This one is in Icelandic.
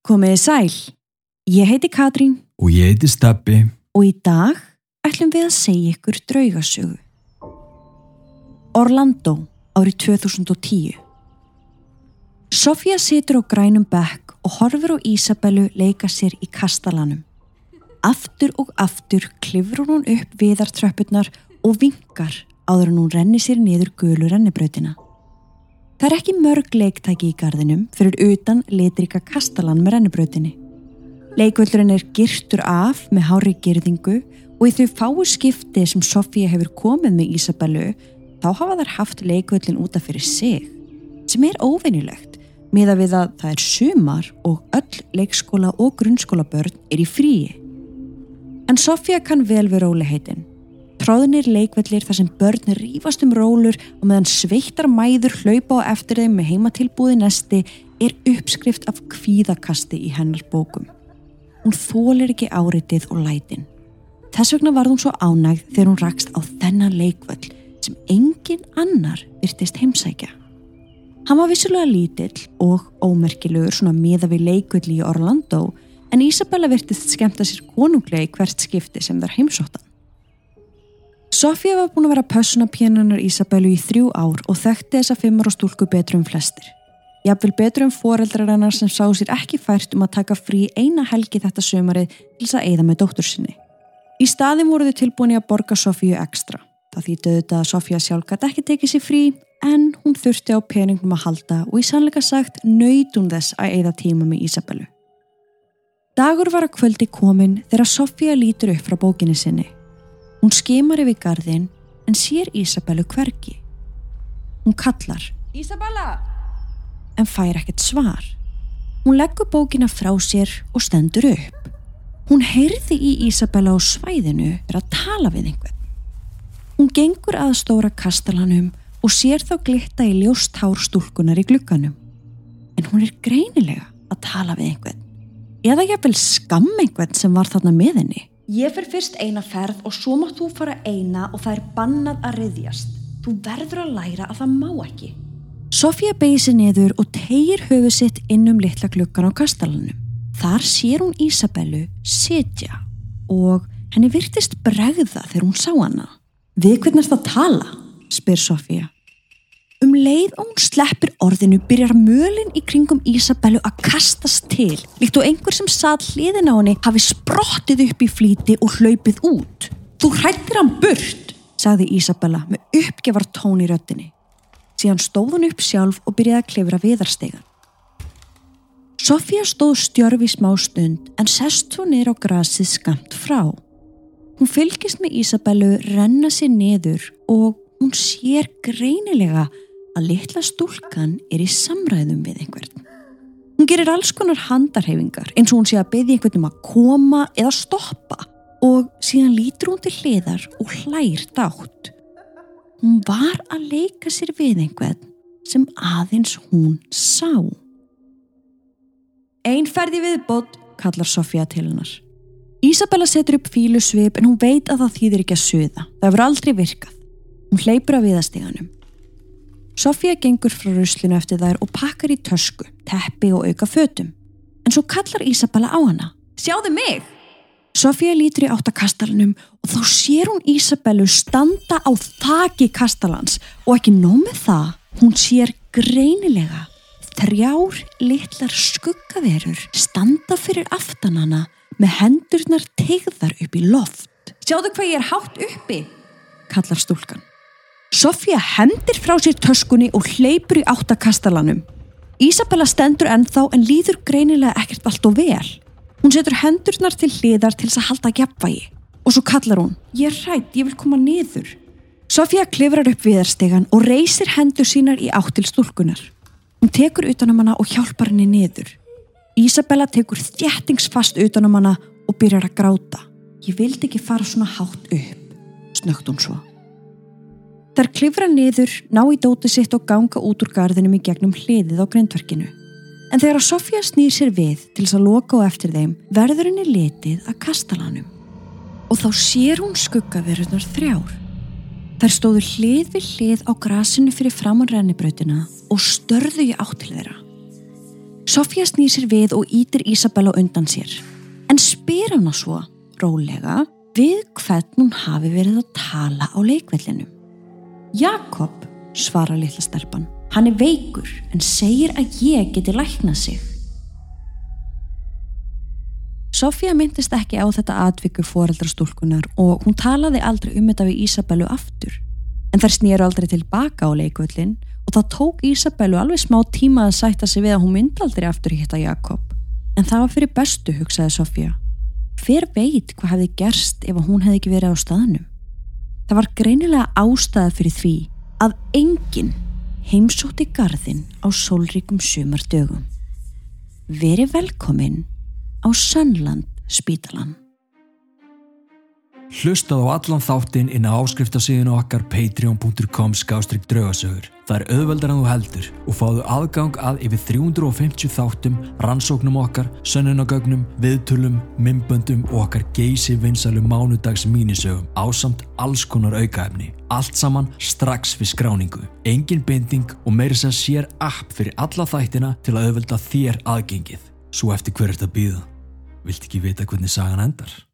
Komiði sæl, ég heiti Katrín Og ég heiti Stabbi. og í dag ætlum við að segja ykkur draugasögu. Orlando árið 2010 Sofía situr á grænum bekk og horfir á Ísabellu leika sér í kastalanum. Aftur og aftur klifur hún upp viðartröppurnar og vinkar áður en hún renni sér niður gulu rennibrautina. Það er ekki mörg leiktæki í gardinum fyrir utan litrika kastalan með rennibrautinni. Leikvöldurinn er girtur af með hári girðingu og í þau fáu skipti sem Sofía hefur komið með Ísabellu þá hafa þær haft leikvöldin útaf fyrir sig sem er óveinilegt miða við að það er sumar og öll leikskóla og grunnskóla börn er í fríi. En Sofía kann vel við róliheitin. Tróðnir leikvellir þar sem börn rífast um rólur og meðan sveittar mæður hlaupa á eftir þeim með heimatilbúði nesti er uppskrift af kvíðakasti í hennar bókum. Hún þólir ekki áritið og lætin. Þess vegna var hún svo ánægð þegar hún rakst á þennan leikvöll sem engin annar virtist heimsækja. Hann var vissulega lítill og ómerkilegur svona miða við leikvölli í Orlando en Isabella virtist skemmta sér konunglega í hvert skipti sem þær heimsóttan. Sofía var búin að vera pössunapjennunar Isabellu í þrjú ár og þekkti þessa fimmar og stúlku betur um flestir. Jafnvel betur um foreldrar hennar sem sá sér ekki fært um að taka frí eina helgi þetta sömarið til þess að eigða með dóttur sinni. Í staðin voru þau tilbúin í að borga Sofíu ekstra. Það þýttu auðvitað að Sofía sjálf gæti ekki tekið sér frí en hún þurfti á peningum að halda og í sannleika sagt nöyt hún þess að eigða tíma með Isabellu. Dagur var að kvöldi komin þegar Sofía lítur upp frá bókinni sinni. Hún skimar yfir garðin en sér Isabellu hvergi. Hún kallar Isabella! en fær ekkert svar. Hún leggur bókina frá sér og stendur upp. Hún heyrði í Isabella á svæðinu fyrir að tala við einhvern. Hún gengur að stóra kastalanum og sér þá glitta í ljóst hár stúlkunar í glugganum. En hún er greinilega að tala við einhvern. Eða jafnvel skamm einhvern sem var þarna með henni. Ég fer fyrst eina ferð og svo mátt þú fara eina og það er bannað að riðjast. Þú verður að læra að það má ekki. Sofía beigir sér niður og tegir höfu sitt inn um litla gluggan á kastalanum. Þar sér hún Ísabellu sitja og henni virtist bregða þegar hún sá hana. Við hvernig erst að tala? spyr Sofía. Um leið og hún sleppir orðinu byrjar mölin í kringum Ísabellu að kastast til líkt og einhver sem sað hliðin á henni hafi sprottið upp í flýti og hlaupið út. Þú hrættir hann burt, sagði Ísabella með uppgefar tón í röttinni. Síðan stóð hún upp sjálf og byrjaði að klifra viðarstegan. Sofía stóð stjörf í smá stund en sest hún niður á grasið skamt frá. Hún fylgist með Ísabellu renna sér niður og hún sér greinilega að litla stúlkan er í samræðum við einhvern. Hún gerir alls konar handarhefingar eins og hún sé að beði einhvern um að koma eða stoppa og síðan lítur hún til hliðar og hlær dátt. Hún var að leika sér við einhvern sem aðeins hún sá. Ein ferði viðbót, kallar Sofía til hennar. Ísabella setur upp fílu svip en hún veit að það þýðir ekki að suða. Það hefur aldrei virkað. Hún hleypur af viðasteganum. Sofía gengur frá ruslinu eftir þær og pakkar í tösku, teppi og auka fötum. En svo kallar Ísabella á hana. Sjáðu mig! Sofía lítur í áttakastalanum og þá sér hún Ísabellu standa á þaki kastalans og ekki nóg með það, hún sér greinilega þrjár litlar skuggaverur standa fyrir aftanana með hendurnar tegðar upp í loft. Sjáðu hvað ég er hátt uppi! kallar stúlkan. Sofía hendir frá sér töskunni og hleypur í áttakastalanum. Ísabella stendur ennþá en líður greinilega ekkert allt og vel. Hún setur hendurnar til hliðar til þess að halda jafnvægi og svo kallar hún Ég er hrætt, ég vil koma niður. Sofía klifrar upp viðarstegan og reysir hendur sínar í átt til stúlkunar. Hún tekur utanum hana og hjálpar henni niður. Ísabella tekur þjættingsfast utanum hana og byrjar að gráta. Ég vildi ekki fara svona hátt upp, snögt hún svo. Þær klifra niður, ná í dóti sitt og ganga út úr garðinum í gegnum hliðið á grindverkinu. En þegar að Sofía snýr sér við til þess að loka á eftir þeim, verður henni litið að kastalanum. Og þá sér hún skuggaverunar þrjár. Þær stóðu hlið við hlið á grasinu fyrir framann rennibrautina og störðu í átt til þeirra. Sofía snýr sér við og ítir Ísabella undan sér. En spyr hana svo, rólega, við hvern hún hafi verið að tala á leikvellinum. Jakob, svara litla stelpan, hann er veikur en segir að ég geti læknað sig. Sofía myndist ekki á þetta atviku foreldrastúlkunar og hún talaði aldrei um þetta við Ísabellu aftur. En þær snýru aldrei tilbaka á leikvöldin og það tók Ísabellu alveg smá tíma að sætta sig við að hún myndi aldrei aftur hitta Jakob. En það var fyrir bestu, hugsaði Sofía. Hver veit hvað hefði gerst ef hún hefði ekki verið á staðnum? Það var greinilega ástæða fyrir því að enginn heimsótti garðin á sólríkum sumardögum. Veri velkominn á Sönland spítalan. Hlustað á allan þáttinn inn á áskriftasíðinu okkar patreon.com skástrygg draugasögur. Það er auðveldar en þú heldur og fáðu aðgang að yfir 350 þáttum, rannsóknum okkar, sönnunagögnum, viðtölum, mymböndum og okkar geysi vinsalu mánudags mínisögum á samt alls konar aukaefni. Allt saman strax við skráningu. Engin binding og meiri sem sér app fyrir alla þættina til að auðvelda þér aðgengið. Svo eftir hver er þetta býða? Vilt ekki vita hvernig sagan endar?